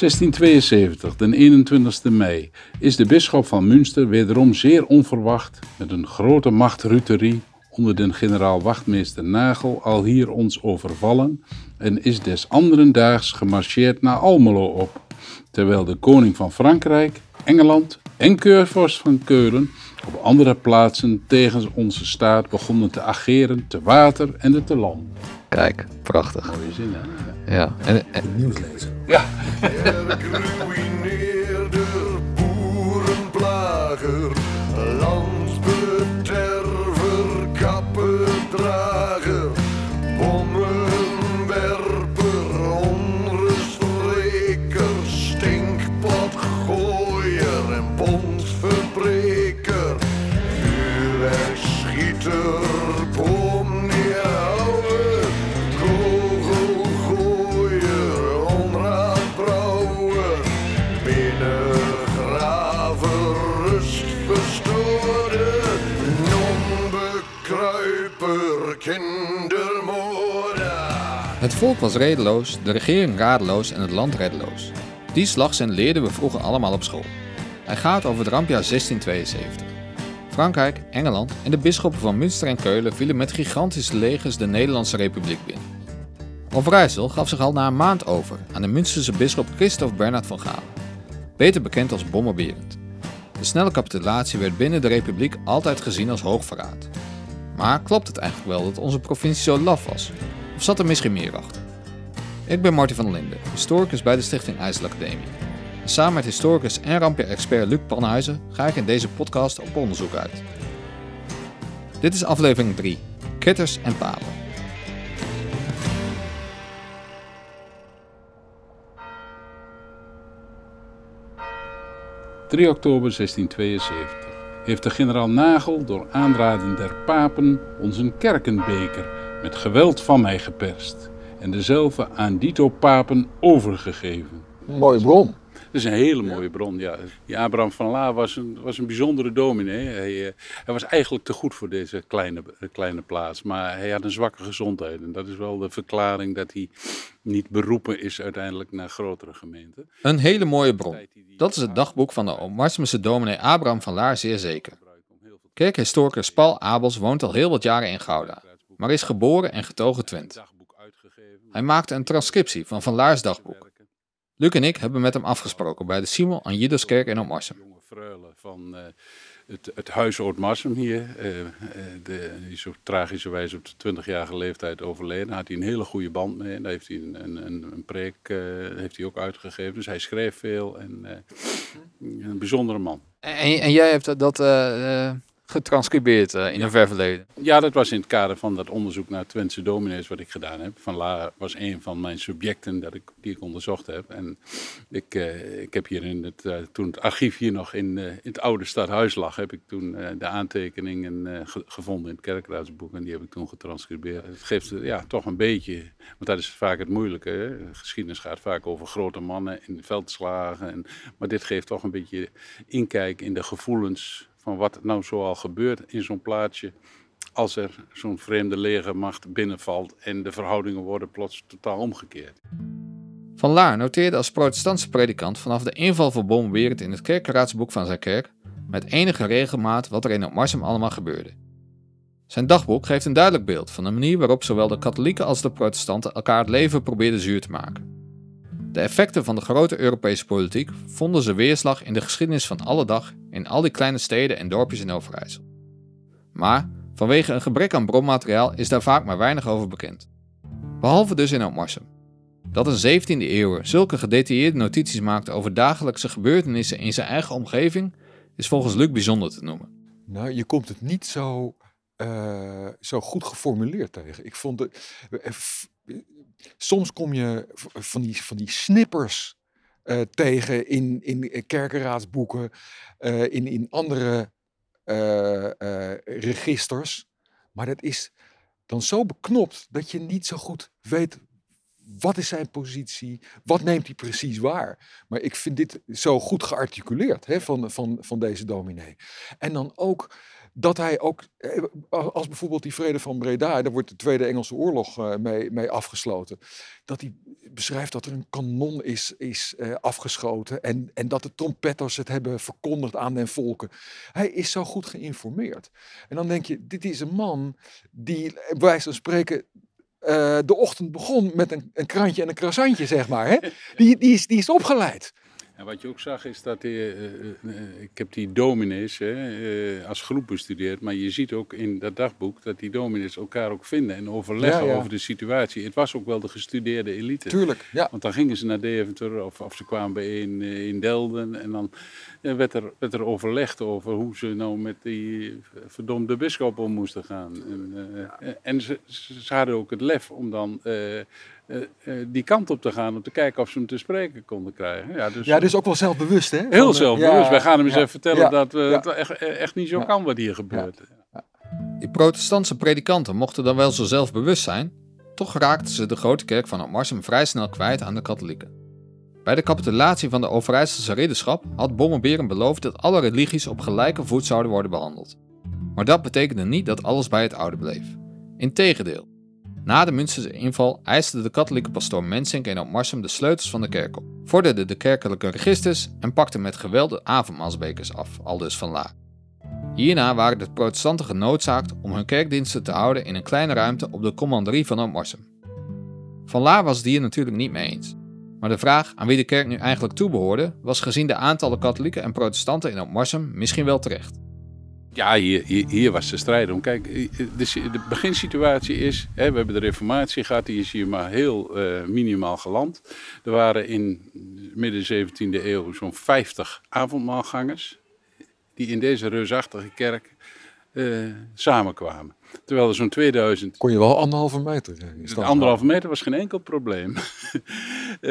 1672, den 21 mei, is de bisschop van Münster wederom zeer onverwacht met een grote machtruterie onder den generaal wachtmeester Nagel al hier ons overvallen en is des anderen daags gemarcheerd naar Almelo op, terwijl de koning van Frankrijk, Engeland en keurvorst van Keulen op andere plaatsen tegen onze staat begonnen te ageren te water en te land. Kijk, prachtig. Mooie zin, hè? Ja. En, en- Nieuwslezer. Ja. Geruineerde boerenplager, volk was redeloos, de regering radeloos en het land reddeloos. Die slagzin leerden we vroeger allemaal op school. Hij gaat over het rampjaar 1672. Frankrijk, Engeland en de bisschoppen van Münster en Keulen vielen met gigantische legers de Nederlandse Republiek binnen. Overijssel gaf zich al na een maand over aan de Münsterse bisschop Christophe Bernhard van Galen, beter bekend als Bommerberend. De snelle capitulatie werd binnen de Republiek altijd gezien als hoogverraad. Maar klopt het eigenlijk wel dat onze provincie zo laf was? Of zat er misschien meer achter? Ik ben Martin van Linden, historicus bij de Stichting IJsselacademie. En samen met historicus en rampjaar-expert Luc Panhuizen ga ik in deze podcast op onderzoek uit. Dit is aflevering 3, Kitters en Papen. ...3 oktober 1672 heeft de generaal Nagel door aanraden der papen ons een kerkenbeker met geweld van mij geperst en dezelfde aan dito papen overgegeven. Mooie bron. Dat is een hele mooie bron, ja. Die Abraham van La was een, was een bijzondere dominee. Hij, eh, hij was eigenlijk te goed voor deze kleine, eh, kleine plaats, maar hij had een zwakke gezondheid. En dat is wel de verklaring dat hij niet beroepen is uiteindelijk naar grotere gemeenten. Een hele mooie bron. Dat is het dagboek van de Omarsumse dominee Abraham van Laar zeer zeker. Kerkhistoricus Paul Abels woont al heel wat jaren in Gouda, maar is geboren en getogen Twent. Hij maakte een transcriptie van Van Laars dagboek. Luc en ik hebben met hem afgesproken bij de Simon aan Jidderskerk in Omarsum. jonge freule van eh, het, het huis Oud-Marsum hier. eh, eh, de, die is op tragische wijze op de 20-jarige leeftijd overleden. Daar had hij een hele goede band mee. En daar heeft hij een, een, een, preek eh, heeft hij ook uitgegeven. Dus hij schreef veel en eh, een bijzondere man. En, en jij hebt dat uh, getranscribeerd uh, in een ver verleden? Ja, dat was in het kader van dat onderzoek naar Twentse dominees wat ik gedaan heb. Van La was een van mijn subjecten dat ik, die ik onderzocht heb. En ik, uh, ik heb hier in het, uh, toen het archief hier nog in, in het oude stadhuis lag, heb ik toen de aantekeningen ge gevonden in het kerkraadsboek. En die heb ik toen getranscribeerd. Het geeft ja, toch een beetje, want dat is vaak het moeilijke. Hè? Geschiedenis gaat vaak over grote mannen in veldslagen. En, maar dit geeft toch een beetje inkijk in de gevoelens van wat nou zoal gebeurt in zo'n plaatsje als er zo'n vreemde legermacht binnenvalt en de verhoudingen worden plots totaal omgekeerd. Van Laar noteerde als protestantse predikant vanaf de inval van Bomberend in het kerkraadsboek van zijn kerk met enige regelmaat wat er in Marsum allemaal gebeurde. Zijn dagboek geeft een duidelijk beeld van de manier waarop zowel de katholieken als de protestanten elkaar het leven probeerden zuur te maken. De effecten van de grote Europese politiek vonden ze weerslag in de geschiedenis van alle dag in al die kleine steden en dorpjes in Overijssel. Maar vanwege een gebrek aan bronmateriaal is daar vaak maar weinig over bekend. Behalve dus in Oudmarsum. Dat een 17e eeuw zulke gedetailleerde notities maakte over dagelijkse gebeurtenissen in zijn eigen omgeving, is volgens Luc bijzonder te noemen. Nou, je komt het niet zo, uh, zo goed geformuleerd tegen. Ik vond het. Soms kom je van die, van die snippers uh, tegen in, in kerkenraadsboeken, uh, in, in andere registers. Maar dat is dan zo beknopt dat je niet zo goed weet wat is zijn positie, wat neemt hij precies waar. Maar ik vind dit zo goed gearticuleerd hè, van, van, van deze dominee. En dan ook dat hij ook, eh, als als bijvoorbeeld die vrede van Breda, daar wordt de Tweede Engelse Oorlog eh, mee, mee afgesloten, dat hij beschrijft dat er een kanon is, is eh, afgeschoten en, en dat de trompetters het hebben verkondigd aan den volken. Hij is zo goed geïnformeerd. En dan denk je, dit is een man die, eh, bij wijze van spreken, eh, de ochtend begon met een, een krantje en een croissantje, zeg maar. Hè? Die, die, is, die is opgeleid. En wat je ook zag is dat, die, eh, eh, eh, ik heb die dominees hè, als groep bestudeerd, maar je ziet ook in dat dagboek dat die dominees elkaar ook vinden en overleggen Ja, ja. over de situatie. Het was ook wel de gestudeerde elite. Tuurlijk, ja. Want dan gingen ze naar Deventer of, of ze kwamen bijeen in Delden en dan werd, er, werd er overlegd over hoe ze nou met die verdomde bisschop om moesten gaan. En, en ze, ze hadden ook het lef om dan die kant op te gaan om te kijken of ze hem te spreken konden krijgen. Ja, dus, Ja, dus ook wel zelfbewust, hè? Heel eh, zelfbewust. ja, Wij gaan hem eens ja, even vertellen ja, dat eh, ja. het echt, echt niet zo Ja. kan wat hier gebeurt. Die protestantse predikanten mochten dan wel zo zelfbewust zijn, toch raakten ze de grote kerk van Oudmarsum vrij snel kwijt aan de katholieken. Bij de capitulatie van de Overijsselse ridderschap had Bommelberen beloofd dat alle religies op gelijke voet zouden worden behandeld. Maar dat betekende niet dat alles bij het oude bleef. Integendeel. Na de Münsterse inval eiste de katholieke pastoor Mensink in Oudmarsum de sleutels van de kerk op, vorderde de kerkelijke registers en pakte met geweld de avondmaalsbekers af, aldus van La. Hierna waren de protestanten genoodzaakt om hun kerkdiensten te houden in een kleine ruimte op de commanderie van Oudmarsum. Van Laar was het hier natuurlijk niet mee eens. Maar de vraag aan wie de kerk nu eigenlijk toebehoorde, was gezien de aantallen katholieken en protestanten in Oudmarsum misschien wel terecht. Ja, hier, hier, hier was de strijd om. Kijk, de, de beginsituatie is, hè, we hebben de reformatie gehad, die is hier maar heel eh, minimaal geland. Er waren in midden 17e eeuw zo'n 50 avondmaalgangers, die in deze reusachtige kerk eh, samenkwamen. Terwijl er zo'n 2000 Kon je wel anderhalve meter eh, anderhalve meter was geen enkel probleem. Eh,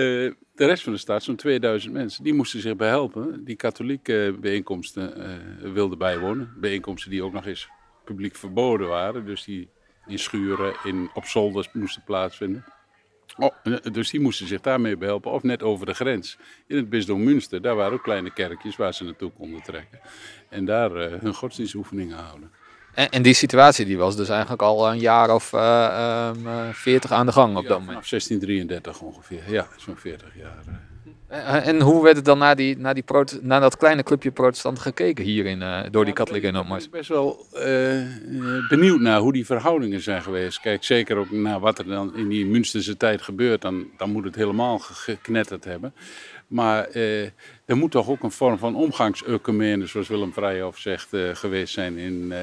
de rest van de stad, zo'n 2000 mensen, die moesten zich behelpen. Die katholieke bijeenkomsten eh, wilden bijwonen. Bijeenkomsten die ook nog eens publiek verboden waren. Dus die in schuren, in, op zolders moesten plaatsvinden. Oh, eh, dus die moesten zich daarmee behelpen. Of net over de grens. In het bisdom Münster, daar waren ook kleine kerkjes waar ze naartoe konden trekken. En daar eh, hun godsdienstoefeningen houden. En, en die situatie die was dus eigenlijk al een jaar of eh, ehm, eh, 40 aan de gang op Ja, dat moment. vanaf 1633 ongeveer. Ja, zo'n 40 jaar. eh. Eh, En hoe werd het dan naar, die, naar, die naar dat kleine clubje protestanten gekeken hierin door die katholieken in daar Oudmarsum? ben ik best wel benieuwd naar hoe die verhoudingen zijn geweest. Kijk, zeker ook naar wat er dan in die Münsterse tijd gebeurt. Dan, dan moet het helemaal ge- geknetterd hebben. Maar eh, er moet toch ook een vorm van omgangsecumene, zoals Willem Vrijhoff zegt, eh, geweest zijn in, eh,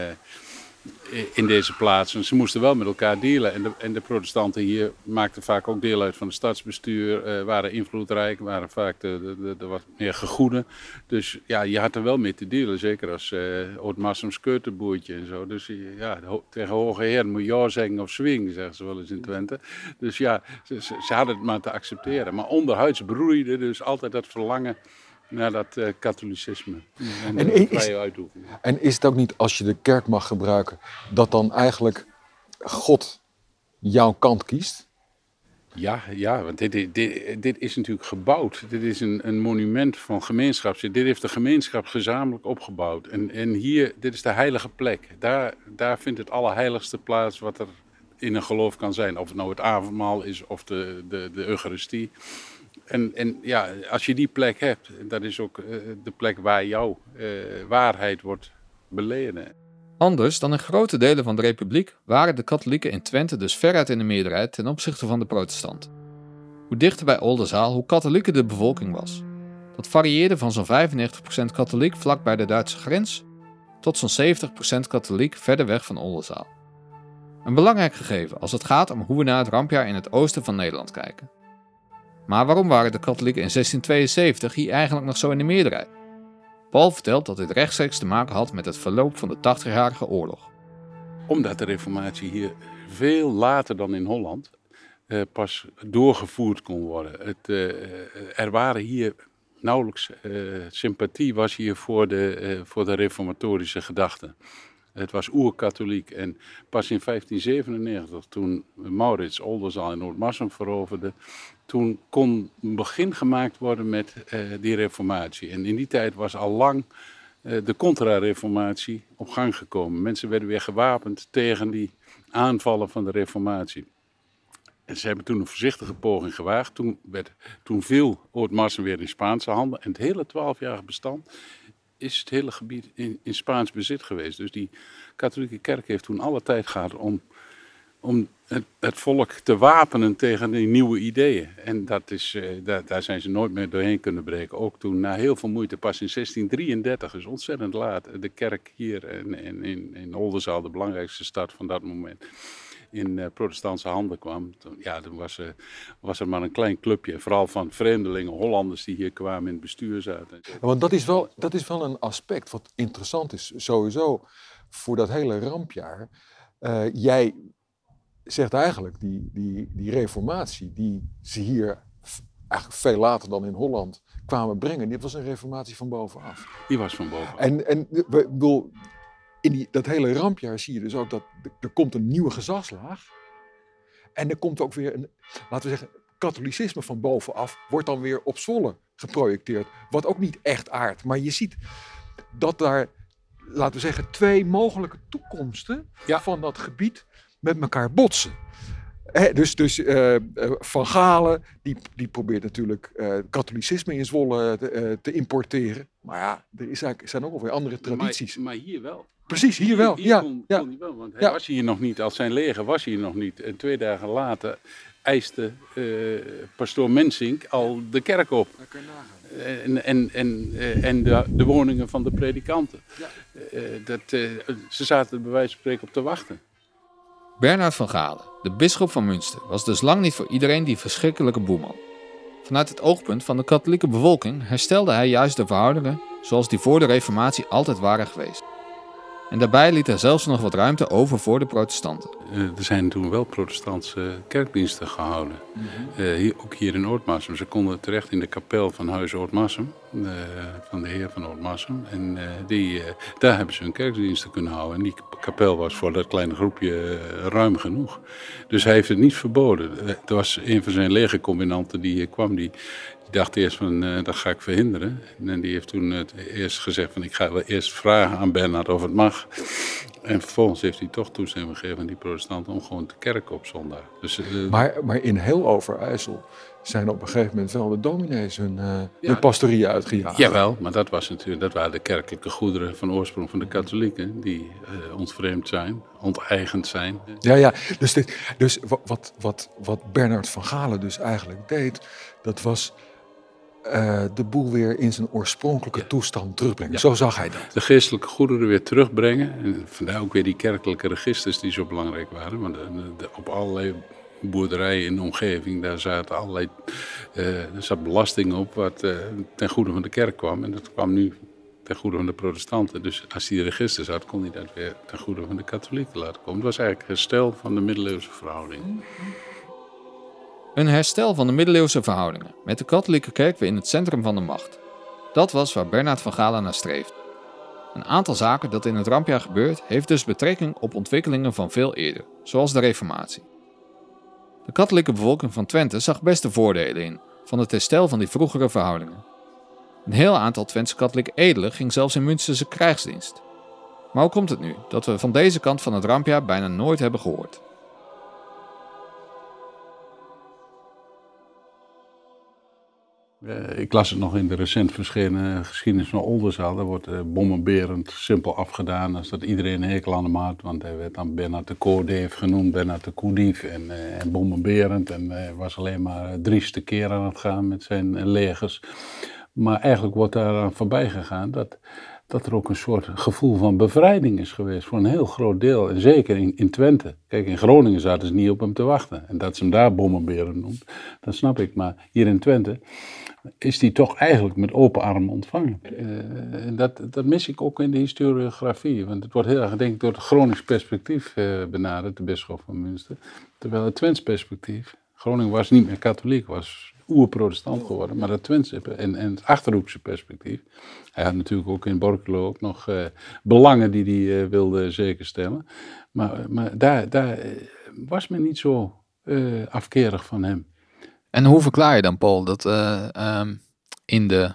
in deze plaatsen. Ze moesten wel met elkaar dealen. En de, en de protestanten hier maakten vaak ook deel uit van het stadsbestuur, eh, waren invloedrijk, waren vaak de, de, de, wat meer gegoede. Dus ja, je had er wel mee te dealen, zeker als uh, Oud-Massums keuterboertje en zo. Dus eh, ja, tegen hoge heer moet je zeggen of swing, zeggen ze wel eens in Twente. Dus ja, ze hadden het maar te accepteren. Maar onderhuids broeide dus altijd dat verlangen naar dat eh, katholicisme. En, En de is- vrije uitoefening. En is het ook niet, als je de kerk mag gebruiken, dat dan eigenlijk God jouw kant kiest? Ja, ja want dit, dit, dit, dit is natuurlijk gebouwd. Dit is een, een monument van gemeenschap. Dit heeft de gemeenschap gezamenlijk opgebouwd. En, en hier, dit is de heilige plek. Daar, daar vindt het allerheiligste plaats wat er in een geloof kan zijn. Of het nou het avondmaal is of de, de, de Eucharistie. En, en ja, als je die plek hebt, dat is ook eh, de plek waar jouw eh, waarheid wordt beleden. Anders dan in grote delen van de republiek waren de katholieken in Twente dus veruit in de meerderheid ten opzichte van de protestanten. Hoe dichter bij Oldenzaal, hoe katholieker de bevolking was. Dat varieerde van zo'n 95% katholiek vlak bij de Duitse grens tot zo'n 70% katholiek verder weg van Oldenzaal. Een belangrijk gegeven als het gaat om hoe we naar het rampjaar in het oosten van Nederland kijken. Maar waarom waren de katholieken in 1672 hier eigenlijk nog zo in de meerderheid? Paul vertelt dat dit rechtstreeks te maken had met het verloop van de 80-jarige oorlog. Omdat de reformatie hier veel later dan in Holland eh, pas doorgevoerd kon worden. Het, eh, er waren hier nauwelijks eh, sympathie was hier voor de, eh, voor de reformatorische gedachten. Het was oer-katholiek en pas in 1597, toen Maurits Oldenzaal en Noord-Marsum veroverde, toen kon een begin gemaakt worden met eh, die reformatie. En in die tijd was al lang eh, de contra-reformatie op gang gekomen. Mensen werden weer gewapend tegen die aanvallen van de reformatie. En ze hebben toen een voorzichtige poging gewaagd. Toen, werd, toen viel Oort-Marsen weer in Spaanse handen. En het hele twaalfjarige bestand is het hele gebied in, in Spaans bezit geweest. Dus die katholieke kerk heeft toen alle tijd gehad om, om het, het volk te wapenen tegen die nieuwe ideeën. En dat is, eh, daar, daar zijn ze nooit meer doorheen kunnen breken. Ook toen, na heel veel moeite, pas in 1633, dus ontzettend laat, de kerk hier in, in, in, Oldenzaal, de belangrijkste stad van dat moment, in eh, protestantse handen kwam. Ja, toen was, er was er maar een klein clubje, vooral van vreemdelingen, Hollanders die hier kwamen in het bestuur zaten. Want dat is, wel, dat is wel een aspect wat interessant is, sowieso voor dat hele rampjaar. Eh, jij zegt eigenlijk, die, die, die reformatie die ze hier eigenlijk veel later dan in Holland kwamen brengen, dit was een reformatie van bovenaf. Die was van boven. En, en bedoel, in die, dat hele rampjaar zie je dus ook dat er- komt een nieuwe gezagslaag. En er komt ook weer een, laten we zeggen, katholicisme van bovenaf wordt dan weer op Zwolle geprojecteerd. Wat ook niet echt aardt. Maar je ziet dat daar, laten we zeggen, twee mogelijke toekomsten Ja. van dat gebied met elkaar botsen. Dus dus eh, eh, Van Galen, die, die probeert natuurlijk eh, katholicisme in Zwolle te, te importeren. Maar ja, er is eigenlijk, zijn ook alweer andere tradities. Maar, maar hier wel. Precies, hier wel. Hier ja, kon, ja. kon hij wel, want hij Ja. was hier nog niet, als zijn leger was hier nog niet. En twee dagen later eiste pastoor Mensink al de kerk op. En, en, en, eh, en de, de woningen van de predikanten. Dat, ze zaten er bij wijze van spreken op te wachten. Bernard van Galen, de bisschop van Münster, was dus lang niet voor iedereen die verschrikkelijke boeman. Vanuit het oogpunt van de katholieke bevolking herstelde hij juist de verhoudingen zoals die voor de Reformatie altijd waren geweest. En daarbij liet hij zelfs nog wat ruimte over voor de protestanten. Eh, er zijn toen wel protestantse kerkdiensten gehouden. Eh, hier, ook hier in Oortmarsum. Ze konden terecht in de kapel van Huis Oortmarsum. eh, van de heer van Oortmarsum. En eh, die, eh, daar hebben ze hun kerkdiensten kunnen houden. En die kapel was voor dat kleine groepje eh, ruim genoeg. Dus hij heeft het niet verboden. Eh, Er was een van zijn legercombinanten die hier kwam. Die dacht eerst van, eh, dat ga ik verhinderen. En die heeft toen het eerst gezegd van, ik ga wel eerst vragen aan Bernard of het mag. En vervolgens heeft hij toch toestemming gegeven aan die protestanten om gewoon te kerken op zondag. Dus, eh, Maar, maar in heel Overijssel zijn op een gegeven moment wel de dominees hun, Ja. hun pastorieën uitgejaagd. Jawel, maar dat, was natuurlijk, dat waren de kerkelijke goederen van oorsprong van de katholieken. Die ontvreemd zijn, onteigend zijn. Ja, ja. Dus, dit, dus wa- wat, wat, wat Bernard van Galen dus eigenlijk deed, dat was eh, de boel weer in zijn oorspronkelijke Ja. toestand terugbrengen. Ja. Zo zag hij dat. De geestelijke goederen weer terugbrengen. En vandaar ook weer die kerkelijke registers die zo belangrijk waren. Want de- de- op allerlei boerderijen in de omgeving, daar zaten allerlei, eh, er zat belasting op wat eh, ten goede van de kerk kwam. En dat kwam nu ten goede van de protestanten. Dus als hij registers had, kon hij dat weer ten goede van de katholieken laten komen. Het was eigenlijk herstel van de middeleeuwse verhouding. Een herstel van de middeleeuwse verhoudingen, met de katholieke kerk weer in het centrum van de macht. Dat was waar Bernard van Galen naar streefde. Een aantal zaken dat in het rampjaar gebeurt, heeft dus betrekking op ontwikkelingen van veel eerder, zoals de Reformatie. De katholieke bevolking van Twente zag best de voordelen in van het herstel van die vroegere verhoudingen. Een heel aantal Twentse katholieke edelen ging zelfs in Münsterse krijgsdienst. Maar hoe komt het nu dat we van deze kant van het rampjaar bijna nooit hebben gehoord? Ik las het nog in de recent verschenen geschiedenis van Oldenzaal. Daar wordt uh, bommenberend simpel afgedaan. Als dat iedereen een hekel aan hem had. Want hij werd dan Bernard de Koordeef genoemd, Bernard de Koedief en, uh, en bommenberend. En uh, was alleen maar drieste keer aan het gaan met zijn uh, legers. Maar eigenlijk wordt daar voorbij gegaan dat, dat er ook een soort gevoel van bevrijding is geweest voor een heel groot deel. En zeker in, in Twente. Kijk, in Groningen zaten ze niet op hem te wachten. En dat ze hem daar bommenberend noemt, dat snap ik. Maar hier in Twente is die toch eigenlijk met open armen ontvangen. Uh, en dat, dat mis ik ook in de historiografie. Want het wordt heel erg, denk ik, door het Gronings perspectief uh, benaderd, de bisschop van Münster. Terwijl het Twents perspectief, Groningen was niet meer katholiek, was oer-protestant geworden. Maar dat Twentse en, en het Achterhoekse perspectief. Hij had natuurlijk ook in Borculo ook nog uh, belangen die hij uh, wilde zekerstellen. Maar, maar daar, daar was men niet zo afkerig van hem. En hoe verklaar je dan, Paul, dat uh, um, in de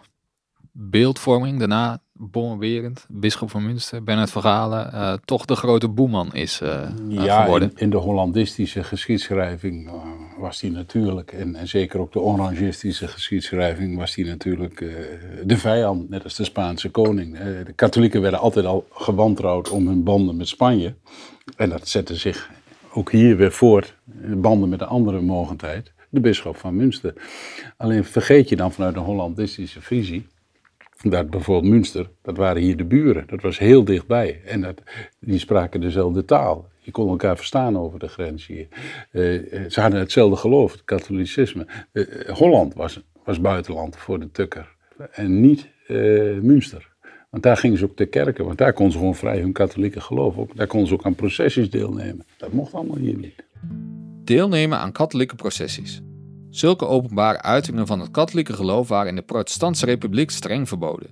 beeldvorming daarna Bommenwerend, bisschop van Münster, Bernard van Galen, eh, toch de grote boeman is eh, Ja, geworden. in, in de Hollandistische geschiedschrijving was hij natuurlijk, en, en zeker ook de Orangistische geschiedschrijving, was hij natuurlijk de vijand, net als de Spaanse koning. De katholieken werden altijd al gewantrouwd om hun banden met Spanje. En dat zette zich ook hier weer voort, de banden met de andere mogendheid, de bisschop van Münster. Alleen vergeet je dan vanuit een Hollandistische visie dat bijvoorbeeld Münster, dat waren hier de buren. Dat was heel dichtbij. En dat, die spraken dezelfde taal. Je kon elkaar verstaan over de grens hier. Eh, eh, ze hadden hetzelfde geloof, het katholicisme. Eh, Holland was, was buitenland voor de tukker. En niet eh, Münster. Want daar gingen ze ook ter kerken. Want daar konden ze gewoon vrij hun katholieke geloof ook. Daar konden ze ook aan processies deelnemen. Dat mocht allemaal hier niet. Deelnemen aan katholieke processies. Zulke openbare uitingen van het katholieke geloof waren in de protestantse republiek streng verboden.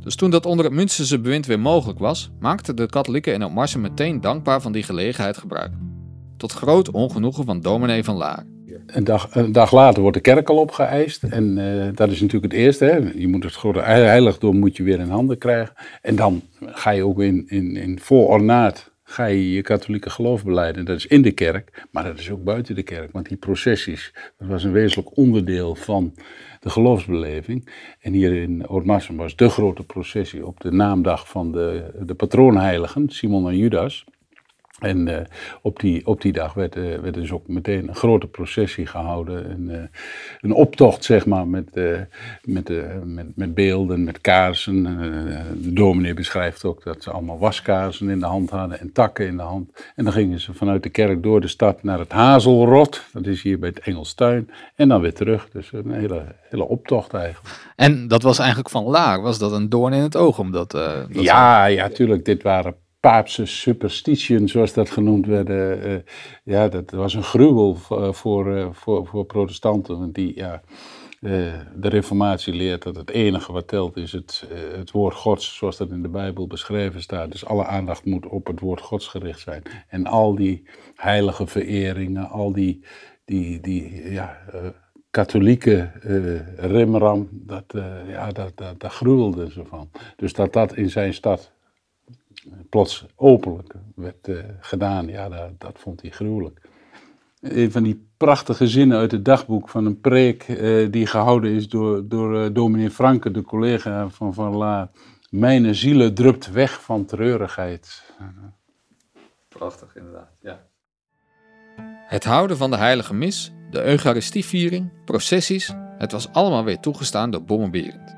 Dus toen dat onder het Münsterse bewind weer mogelijk was, maakten de katholieken in Opmarsen meteen dankbaar van die gelegenheid gebruik. Tot groot ongenoegen van dominee van Laar. Een dag, een dag later wordt de kerk al opgeëist. En eh, dat is natuurlijk het eerste. Hè. Je moet het grote heiligdom moet je weer in handen krijgen. En dan ga je ook in, in, in ga je je katholieke geloof beleiden. Dat is in de kerk, maar dat is ook buiten de kerk. Want die processies, dat was een wezenlijk onderdeel van de geloofsbeleving. En hier in Oortmarsum was de grote processie op de naamdag van de, de patroonheiligen, Simon en Judas. En eh, op, die, op die dag werd, eh, werd dus ook meteen een grote processie gehouden. Een, eh, een optocht, zeg maar, met, met, met, met beelden, met kaarsen. De dominee beschrijft ook dat ze allemaal waskaarsen in de hand hadden en takken in de hand. En dan gingen ze vanuit de kerk door de stad naar het Hazelrot. Dat is hier bij het Engelstuin. En dan weer terug. Dus een hele, hele optocht eigenlijk. En dat was eigenlijk van Laar, was dat een doorn in het oog? Omdat, dat Ja, ja, tuurlijk. Dit waren paapse superstition, zoals dat genoemd werd. eh, eh, ja, dat was een gruwel voor, voor, eh, voor, voor protestanten. Want die, ja, eh, de reformatie leert dat het enige wat telt is het, eh, het woord gods, zoals dat in de Bijbel beschreven staat. Dus alle aandacht moet op het woord gods gericht zijn. En al die heilige vereringen, al die, die, die ja, eh, katholieke eh rimram, dat, eh, ja, dat, dat, daar gruwelden ze van. Dus dat dat in zijn stad plots openlijk werd eh, gedaan, ja, dat, dat vond hij gruwelijk. Een van die prachtige zinnen uit het dagboek van een preek eh, die gehouden is door, door eh, dominee Franke, de collega van Van La. Mijn zielen drupt weg van treurigheid. Prachtig, inderdaad. Ja. Het houden van de heilige mis, de eucharistieviering, processies, het was allemaal weer toegestaan door Bommenberend.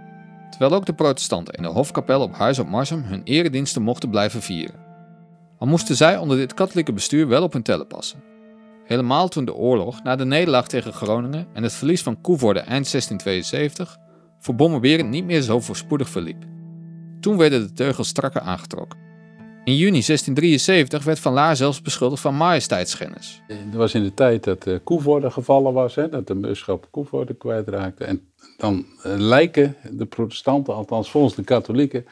Terwijl ook de protestanten in de hofkapel op Huis op Marsum hun erediensten mochten blijven vieren. Al moesten zij onder dit katholieke bestuur wel op hun tellen passen. Helemaal toen de oorlog na de nederlaag tegen Groningen en het verlies van Koevoorde eind 1672 voor Bommenberend niet meer zo voorspoedig verliep. Toen werden de teugels strakker aangetrokken. In juni 1673 werd Van Laar zelfs beschuldigd van majesteitsschennis. Het was in de tijd dat uh, Koevoorde gevallen was, hè, dat de bisschop Koevoorde kwijtraakte. En dan uh, lijken de protestanten, althans volgens de katholieken,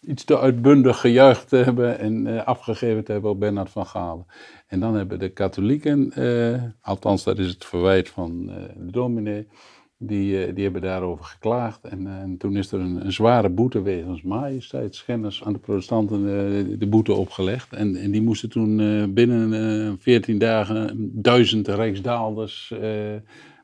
iets te uitbundig gejuicht te hebben en uh, afgegeven te hebben op Bernard van Galen. En dan hebben de katholieken, althans dat is het verwijt van de dominee, die, uh, die hebben daarover geklaagd. En, en toen is er een, zware boete wegens majesteitsschennis aan de protestanten uh, de boete opgelegd. En, en die moesten toen binnen veertien dagen duizend rijksdaalders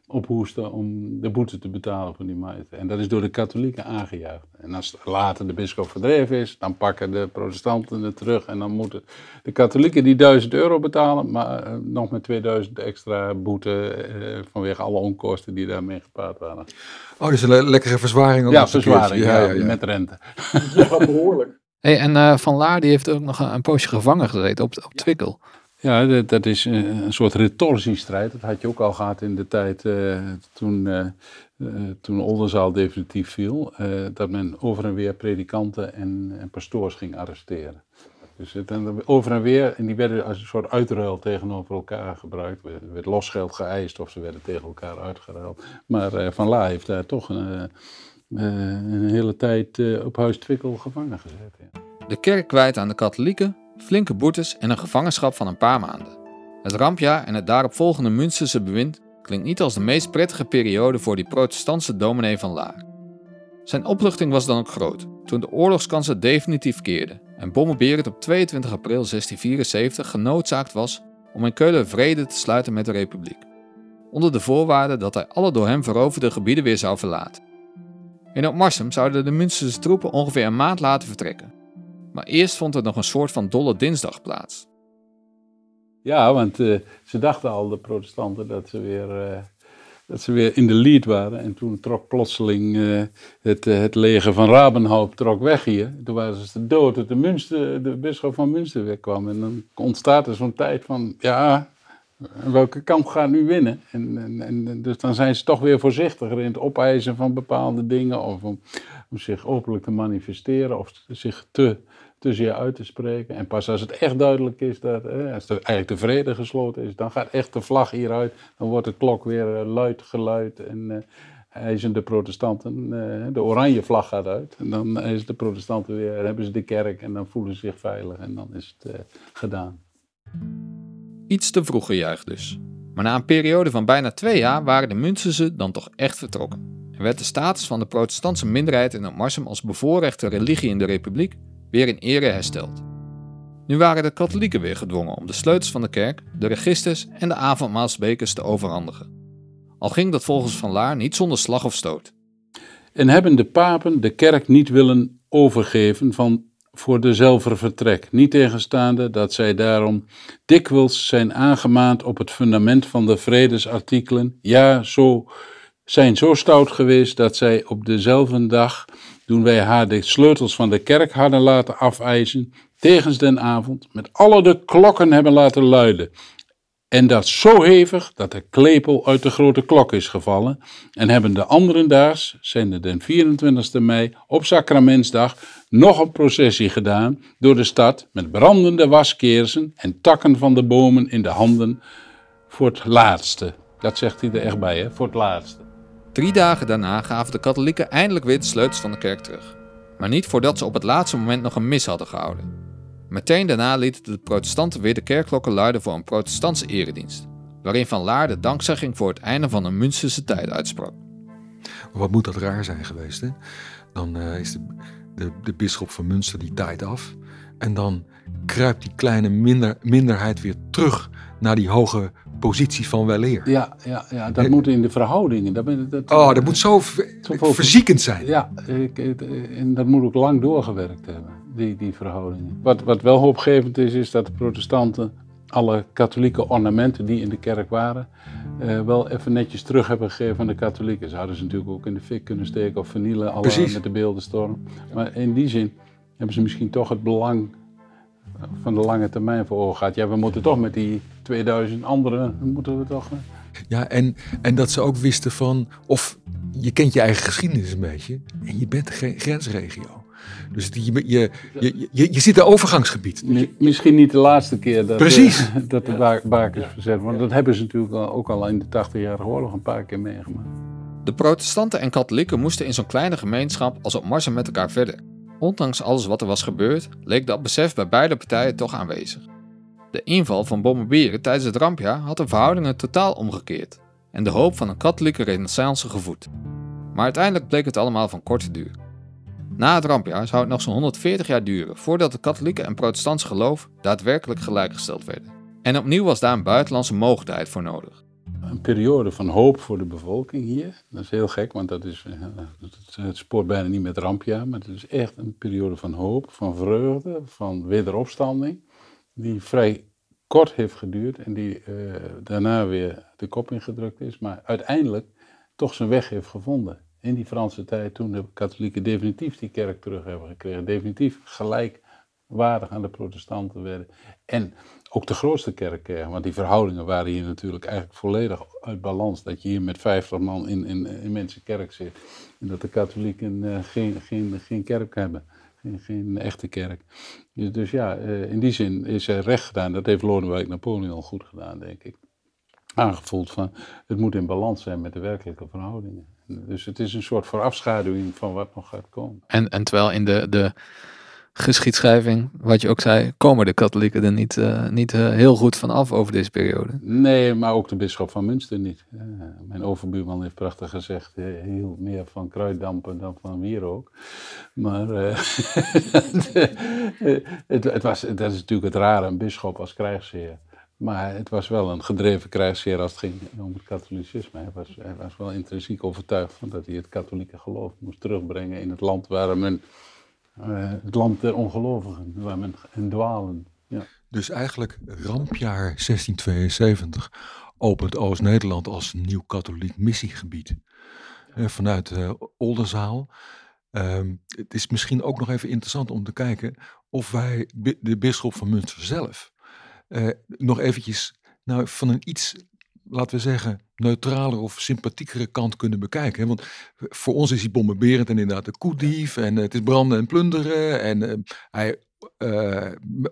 ophoesten om de boete te betalen voor die majesteit. En dat is door de katholieken aangejuicht. En als later de bisschop verdreven is, dan pakken de protestanten het terug. En dan moeten de katholieken die 1000 euro betalen, maar uh, nog met 2000 extra boete uh, vanwege alle onkosten die daarmee gepaard waren. Oh, dus een le lekkere verzwaring. Ook ja, verzwaring, ja, ja, ja, met rente. Ja, behoorlijk. Hey, en uh, Van Laar die heeft ook nog een, een poosje gevangen gezeten op, op Twickel. Ja, dat, is een, een soort retortiestrijd. Dat had je ook al gehad in de tijd uh, toen, uh, toen Oldenzaal definitief viel. dat men over en weer predikanten en, pastoors ging arresteren. Dus over en weer, en die werden als een soort uitruil tegenover elkaar gebruikt. Er werd losgeld geëist of ze werden tegen elkaar uitgeruild. Maar Van La heeft daar toch een, een hele tijd op Huis Twikkel gevangen gezet. Ja. De kerk kwijt aan de katholieken, flinke boetes en een gevangenschap van een paar maanden. Het rampjaar en het daaropvolgende Münsterse bewind klinkt niet als de meest prettige periode voor die protestantse dominee van Laar. Zijn opluchting was dan ook groot toen de oorlogskansen definitief keerden en Bommelberend op 22 april 1674 genoodzaakt was om in Keulen vrede te sluiten met de Republiek, onder de voorwaarde dat hij alle door hem veroverde gebieden weer zou verlaten. In Opmarsum zouden de Münsterse troepen ongeveer een maand later vertrekken, maar eerst vond er nog een soort van dolle dinsdag plaats. Ja, want eh, ze dachten al, de protestanten, dat ze weer, eh, dat ze weer in de lead waren. En toen trok plotseling eh, het, het leger van Rabenhaupt trok weg hier. Toen waren ze dood dat de, Münster, de bisschop van Münster wegkwam. En dan ontstaat er zo'n tijd van, ja, welke kant gaat nu winnen? En, en, en, dus dan zijn ze toch weer voorzichtiger in het opeisen van bepaalde dingen. Of om, om zich openlijk te manifesteren of zich te tussen je uit te spreken. En pas als het echt duidelijk is dat, als er eigenlijk de vrede gesloten is, dan gaat echt de vlag hieruit. Dan wordt de klok weer eh, luid geluid en eisen de protestanten, eh, de oranje vlag gaat uit. En dan is de protestanten weer, hebben ze de kerk en dan voelen ze zich veilig en dan is het gedaan. Iets te vroeg gejuicht dus. Maar na een periode van bijna twee jaar waren de Münsterse dan toch echt vertrokken. En werd de status van de protestantse minderheid in Opmarsum als bevoorrechte religie in de republiek weer in ere hersteld. Nu waren de katholieken weer gedwongen om de sleutels van de kerk, de registers en de avondmaalsbekers te overhandigen. Al ging dat volgens Van Laar niet zonder slag of stoot. En hebben de papen de kerk niet willen overgeven van voor dezelfde vertrek, niet tegenstaande dat zij daarom dikwijls zijn aangemaand op het fundament van de vredesartikelen, ja, zo, zijn zo stout geweest dat zij op dezelfde dag, toen wij haar de sleutels van de kerk hadden laten afeisen, tegens den avond, met alle de klokken hebben laten luiden. En dat zo hevig dat de klepel uit de grote klok is gevallen. En hebben de anderen daags, zijn de den 24 mei, op Sacramentsdag, nog een processie gedaan door de stad met brandende waskeersen en takken van de bomen in de handen voor het laatste. Dat zegt hij er echt bij, hè? voor het laatste. Drie dagen daarna gaven de katholieken eindelijk weer de sleutels van de kerk terug. Maar niet voordat ze op het laatste moment nog een mis hadden gehouden. Meteen daarna lieten de protestanten weer de kerkklokken luiden voor een protestantse eredienst, waarin Van Laar de dankzegging voor het einde van de Münsterse tijd uitsprak. Wat moet dat raar zijn geweest, hè? Dan eh, is de, de, de bisschop van Münster die tijd af. En dan kruipt die kleine minder, minderheid weer terug naar die hoge positie van weleer. Ja, ja, ja dat moet in de verhoudingen. Dat, dat, Oh, dat moet zo verziekend zijn. Ja, ik, en dat moet ook lang doorgewerkt hebben, die, die verhoudingen. Wat, wat wel hoopgevend is, is dat de protestanten alle katholieke ornamenten die in de kerk waren, eh, wel even netjes terug hebben gegeven aan de katholieken. Ze hadden ze natuurlijk ook in de fik kunnen steken of vernielen, alle Precies. met de beeldenstorm. Maar in die zin hebben ze misschien toch het belang van de lange termijn voor ogen gehad. Ja, we moeten toch met die 2000 anderen, moeten we toch... eh, Ja, en, en dat ze ook wisten van, of je kent je eigen geschiedenis een beetje en je bent geen grensregio. Dus die- je, je, je, je, je zit in een overgangsgebied. Mi- Misschien niet de laatste keer dat, Precies. eh, dat de bakens verzet. Want dat hebben ze natuurlijk ook al in de 80-jarige oorlog een paar keer meegemaakt. De protestanten en katholieken moesten in zo'n kleine gemeenschap als op Marsen met elkaar verder. Ondanks alles wat er was gebeurd, leek dat besef bij beide partijen toch aanwezig. De inval van Bommenbieren tijdens het rampjaar had de verhoudingen totaal omgekeerd en de hoop van een katholieke renaissance gevoed. Maar uiteindelijk bleek het allemaal van korte duur. Na het rampjaar zou het nog zo'n 140 jaar duren voordat het katholieke en protestants geloof daadwerkelijk gelijkgesteld werden. En opnieuw was daar een buitenlandse mogendheid voor nodig. Een periode van hoop voor de bevolking hier. Dat is heel gek, want dat is, eh, het spoort bijna niet met rampjaar. Maar het is echt een periode van hoop, van vreugde, van wederopstanding. Die vrij kort heeft geduurd en die eh, daarna weer de kop ingedrukt is. Maar uiteindelijk toch zijn weg heeft gevonden. In die Franse tijd, toen de katholieken definitief die kerk terug hebben gekregen. Definitief gelijkwaardig aan de protestanten werden. En ook de grootste kerk kregen. Want die verhoudingen waren hier natuurlijk eigenlijk volledig uit balans. Dat je hier met 50 man in, in, in mensenkerk zit. En dat de katholieken eh, geen, geen, geen kerk hebben. Geen, echte kerk. Dus, dus ja, eh, in die zin is er recht gedaan. Dat heeft Lodewijk Napoleon goed gedaan, denk ik. Aangevoeld van, het moet in balans zijn met de werkelijke verhoudingen. Dus het is een soort voorafschaduwing van wat nog gaat komen. En, en terwijl in de, de geschiedschrijving, wat je ook zei, komen de katholieken er niet, eh, niet eh, heel goed van af over deze periode. Nee, maar ook de bisschop van Münster niet. Eh, mijn overbuurman heeft prachtig gezegd, hield meer van kruiddampen dan van wierook. Maar het, het was, dat is natuurlijk het rare, een bisschop als krijgsheer. Maar het was wel een gedreven krijgsheer als het ging om het katholicisme. Hij was, hij was wel intrinsiek overtuigd van dat hij het katholieke geloof moest terugbrengen in het land waar men, eh, het land der ongelovigen, waar men in dwalen. Ja. Dus eigenlijk rampjaar 1672 opent Oost-Nederland als nieuw katholiek missiegebied. Eh, vanuit eh, Oldenzaal. Ehm, het is misschien ook nog even interessant om te kijken of wij de bisschop van Münster zelf nog eventjes nou, van een iets, laten we zeggen, neutraler of sympathiekere kant kunnen bekijken. Want voor ons is hij bombarderend en inderdaad een koedief en eh, het is branden en plunderen. En eh, hij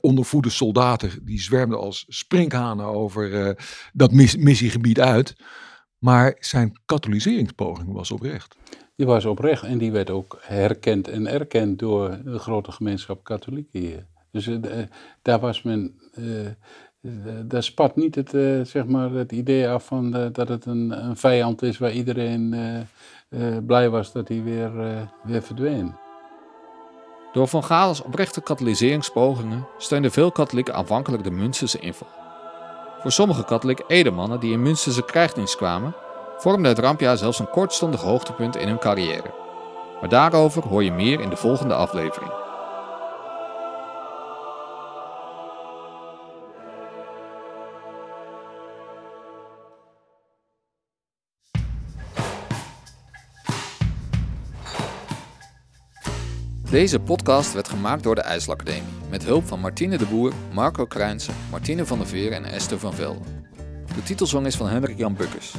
ondervoede soldaten die zwermden als sprinkhanen over dat mis- missiegebied uit. Maar zijn katholiseringspoging was oprecht. Die was oprecht en die werd ook herkend en erkend door de grote gemeenschap katholieken hier. Dus daar was men, daar spat niet het, eh, zeg maar het idee af van eh, dat het een, een vijand is waar iedereen eh, eh, blij was dat hij weer, eh, weer verdween. Door Van Galens oprechte katholiseringspogingen steunden veel katholieken aanvankelijk de Münsterse inval. Voor sommige katholieke edemannen die in Münsterse krijgsdienst kwamen, vormde het rampjaar zelfs een kortstondig hoogtepunt in hun carrière. Maar daarover hoor je meer in de volgende aflevering. Deze podcast werd gemaakt door de IJsselacademie met hulp van Martine de Boer, Marco Krijnsen, Martine van der Veer en Esther van Velde. De titelsong is van Hendrik Jan Bukkers.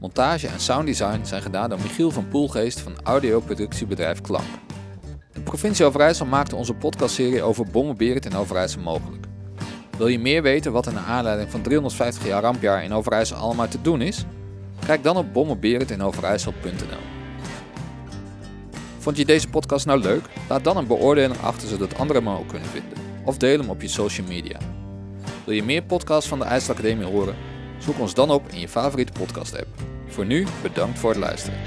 Montage en sounddesign zijn gedaan door Michiel van Poelgeest van audioproductiebedrijf Klank. De provincie Overijssel maakte onze podcastserie over Bommenberend in Overijssel mogelijk. Wil je meer weten wat er naar aanleiding van 350 jaar rampjaar in Overijssel allemaal te doen is? Kijk dan op bommenberendinoverijssel.nl. Vond je deze podcast nou leuk? Laat dan een beoordeling achter zodat anderen hem ook kunnen vinden. Of deel hem op je social media. Wil je meer podcasts van de IJsselacademie horen? Zoek ons dan op in je favoriete podcast app. Voor nu, bedankt voor het luisteren.